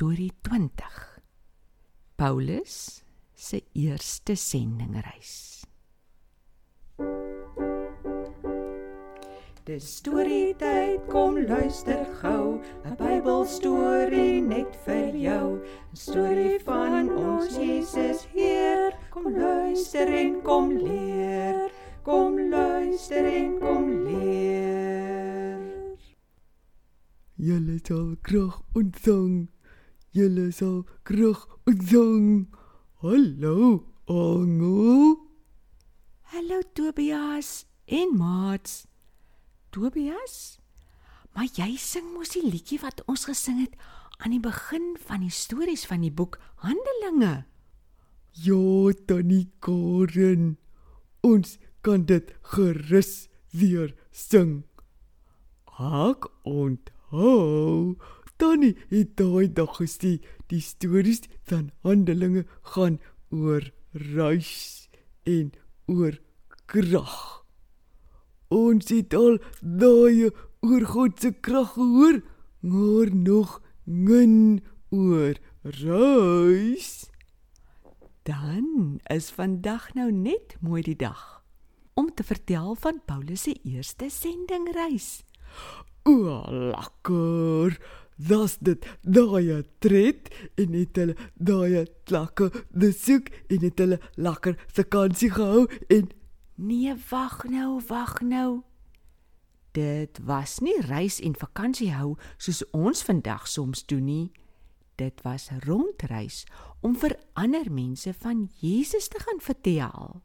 Storie 20. Paulus se eerste sendingreis. Dis storie tyd, kom luister gou, 'n Bybelstorie net vir jou. 'n Storie van ons Jesus Heer, kom luister en kom leer. Kom luister en kom leer. Julle sal krag ontvang. Julle sal krag ontvang. Hallo, Angel. Hallo Tobias en Mats. Tobias? Maar jy sing mos die liedjie wat ons gesing het aan die begin van die stories van die boek Handelinge. Ja, Tannie Karen. Ons kan dit gerus weer sing. Ek onthou Tannie het daai dag gesê die stories van Handelinge gaan oor reis en oor krag. Ons het al daai oor God se krag gehoor, maar nog min oor reis. Dan is vandag nou net mooi die dag om te vertel van Paulus se eerste sendingreis. O, lekker. Das dit daai tred en het hulle daai lekker besoek en het hulle lekker vakansie gehou en Nee, wag nou, wag nou. Dit was nie reis en vakansie hou soos ons vandag soms doen nie. Dit was rondreis om vir ander mense van Jesus te gaan vertel.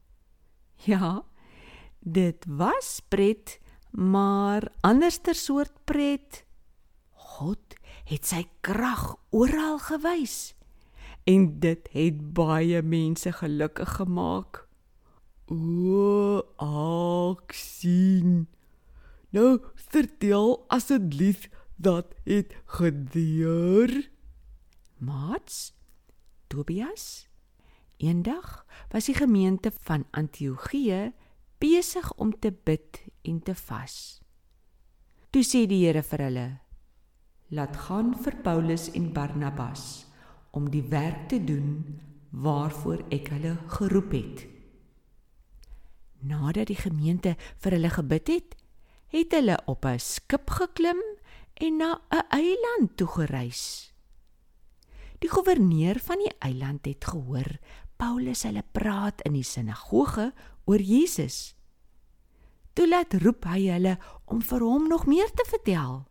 Ja, dit was pret, maar anderster soort pret. Het sy krag oral gewys en dit het baie mense gelukkig gemaak. O, ek sien. Nou vertel asseblief dat het gebeur. Mats, Tobias, eendag was die gemeente van Antiochië besig om te bid en te vas. Toe sê die Here vir hulle: "Laat gaan vir Paulus en Barnabas om die werk te doen waarvoor ek hulle geroep het." Nadat die gemeente vir hulle gebid het, het hulle op 'n skip geklim en na 'n eiland toe gereis. Die goewerneur van die eiland het gehoor Paulus hulle praat in die sinagoge oor Jesus. Toe laat roep hy hulle om vir hom nog meer te vertel.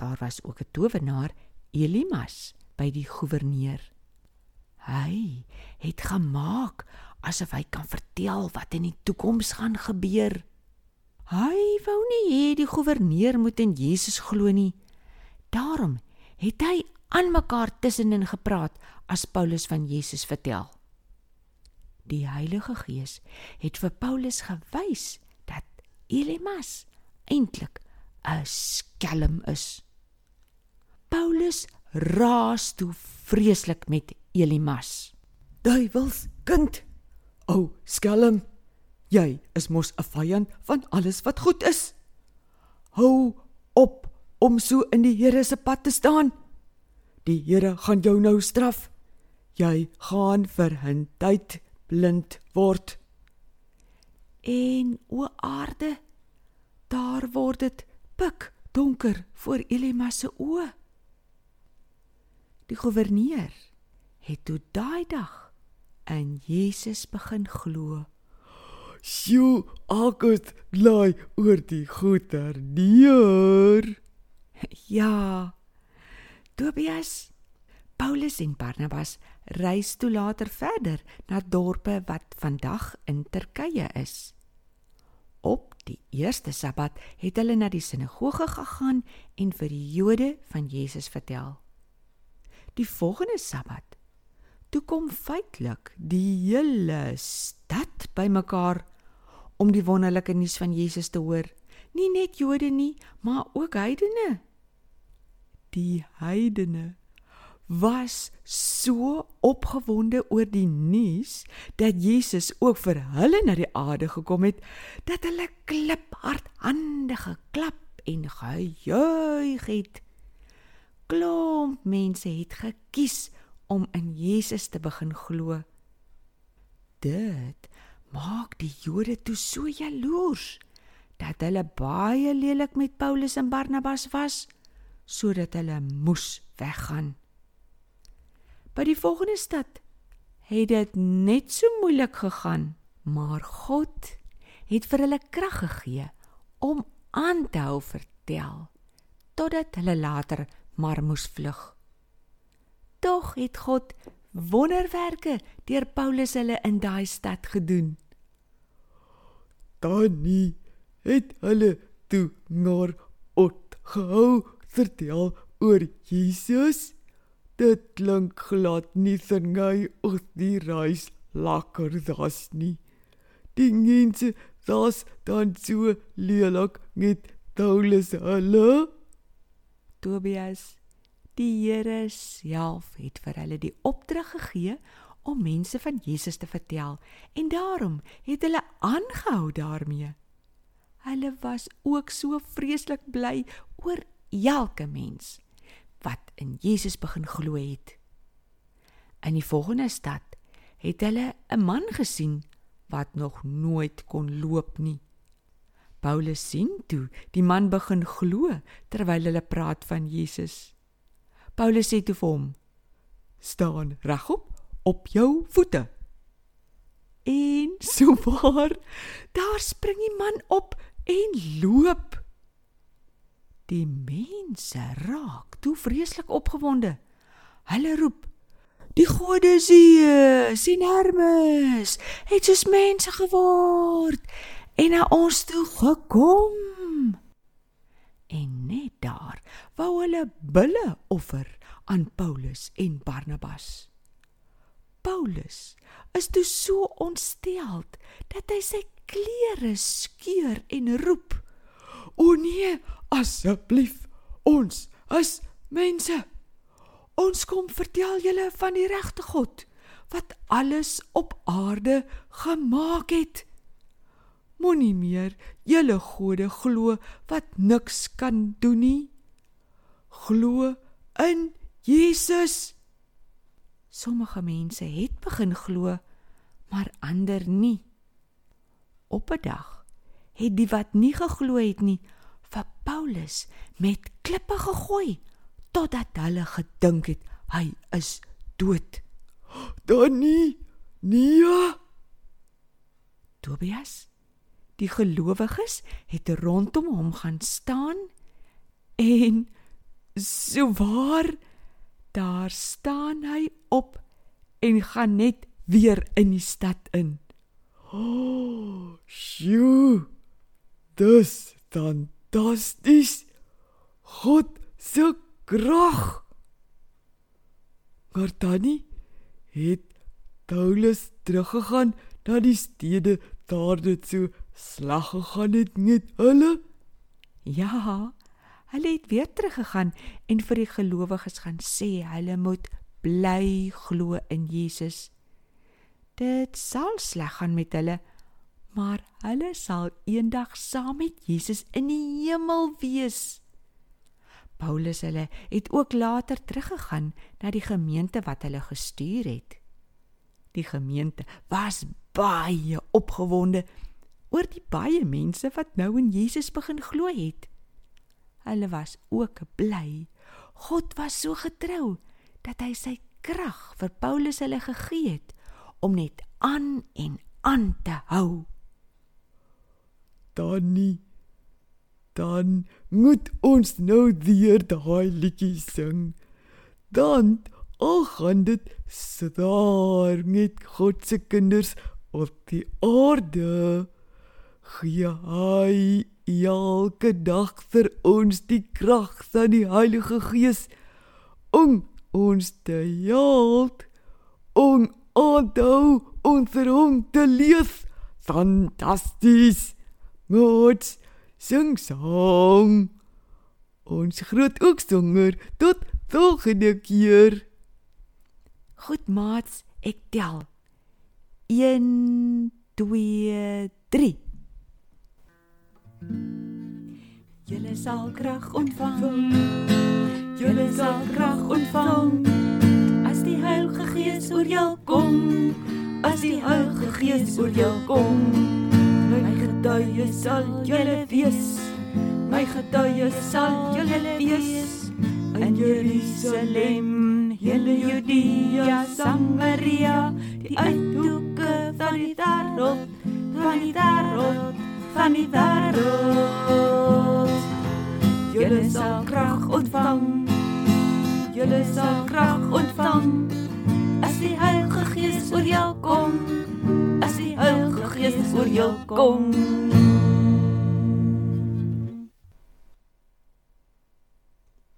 Daar was ook 'n towenaar, Elimas, by die goewerneur. Hy het gemaak asof hy kan vertel wat in die toekoms gaan gebeur. Hy wou nie hê die goewerneur moet in Jesus glo nie. Daarom het hy aan mekaar tussenin gepraat as Paulus van Jesus vertel. Die Heilige Gees het vir Paulus gewys dat Elimas eintlik 'n skelm is. Paulus raas toe vreeslik met Elimas. Duivels kind. O, oh, skelm. Jy is mos 'n vyand van alles wat goed is. Hou op om so in die Here se pad te staan. Die Here gaan jou nou straf. Jy gaan vir 'n tyd blind word. En o aarde, daar word dit pik donker voor Elimas se oë. Die goewerneur het toe daai dag in Jesus begin glo. Sjoe, ek het bly oor die goeie neer. Ja. Tobias, Paulus en Barnabas reis toe later verder na dorpe wat vandag in Turkye is. Op die eerste Sabbat het hulle na die sinagoge gegaan en vir die Jode van Jesus vertel. Die volgende Sabbat toe kom feitelik die hele stad bymekaar om die wonderlike nuus van Jesus te hoor. Nie net Jode nie, maar ook heidene. Die heidene was so opgewonde oor die nuus dat Jesus ook vir hulle na die aarde gekom het dat hulle kliphard hande geklap en gejuig het. Klomp mense het gekies om in Jesus te begin glo. Dit maak die Jode toe so jaloers dat hulle baie lelik met Paulus en Barnabas was sodat hulle moes weggaan. By die volgende stad het dit net so moeilik gegaan, maar God het vir hulle krag gegee om aan te hou vertel totdat hulle later maar moes vlug. Tog het God wonderwerke deur Paulus hulle in daai stad gedoen. Tannie het hulle toe naar Ot gehou vertel oor Jesus. Dit klink glad nie singy of die reis lekker das nie. Die mense das dan so lelik met Paulus hulle. Tobias Die Here self het vir hulle die opdrag gegee om mense van Jesus te vertel en daarom het hulle aangehou daarmee. Hulle was ook so vreeslik bly oor elke mens wat in Jesus begin glo het. In die volgende stad het hulle 'n man gesien wat nog nooit kon loop nie. Paulus sien toe die man begin glo terwyl hulle praat van Jesus. Paulus sê toe vir hom: "Staan regop op jou voete." En so waar, daar spring die man op en loop. Die mense raak toe vreeslik opgewonde. Hulle roep: "Die gode Zeus en Hermes het soos mense geword en na ons toe gekom." En net daar wou hulle bulle offer aan Paulus en Barnabas. Paulus is toe so ontsteld dat hy sy klere skeur en roep: "O nee, asseblief, ons is mense. Ons kom vertel julle van die regte God wat alles op aarde gemaak het." Moenie meer julle gode glo wat niks kan doen nie. Glo in Jesus. Sommige mense het begin glo, maar ander nie. Op 'n dag het die wat nie geglo het nie vir Paulus met klippe gegooi totdat hulle gedink het hy is dood. Dan nie. Nee. Tobias Die gelowiges het rondom hom gaan staan en souwaar daar staan hy op en gaan net weer in die stad in. Oh, sjoe. Dis fantasties. God se krag. Maar Tannie het Paulus teruggegaan na die stede daar so slag gegaan het met hulle? Ja, hulle het weer teruggegaan en vir die gelowiges gaan sê hulle moet bly glo in Jesus. Dit sal sleg gaan met hulle, maar hulle sal eendag saam met Jesus in die hemel wees. Paulus hulle het ook later teruggegaan na die gemeente wat hulle gestuur het. Die gemeente was baie opgewonde oor die baie mense wat nou in Jesus begin glo het. Hulle was ook bly. God was so getrou dat hy sy krag vir Paulus hulle gegee het om net aan en aan te hou. Dan nie dan moet ons nou weer daai liedjie sing. Dan al gaan dit swaar met God se kinders op die aarde gee hy elke dag vir ons die krag van die Heilige Gees om ons te help om onthou om vir hom te leef. Fantasties moet sing song ons groot ook sanger tot volgende keer. Goed maats ek tel. 1 2 3 Julle sal krag ontvang. Julle sal krag ontvang as die Heilige Gees oor jou kom. As die Heilige Gees oor jou kom. My getuie sal julle wees. My getuie sal julle wees in Jerusalem, hele Judea, Samaria, die uithoeke van die wêreld, van die wêreld, van die wêreld. Julle sal krag ontvang. Julle sal krag ontvang as die Heilige Gees oor jou kom. As die Heilige Gees oor jou kom.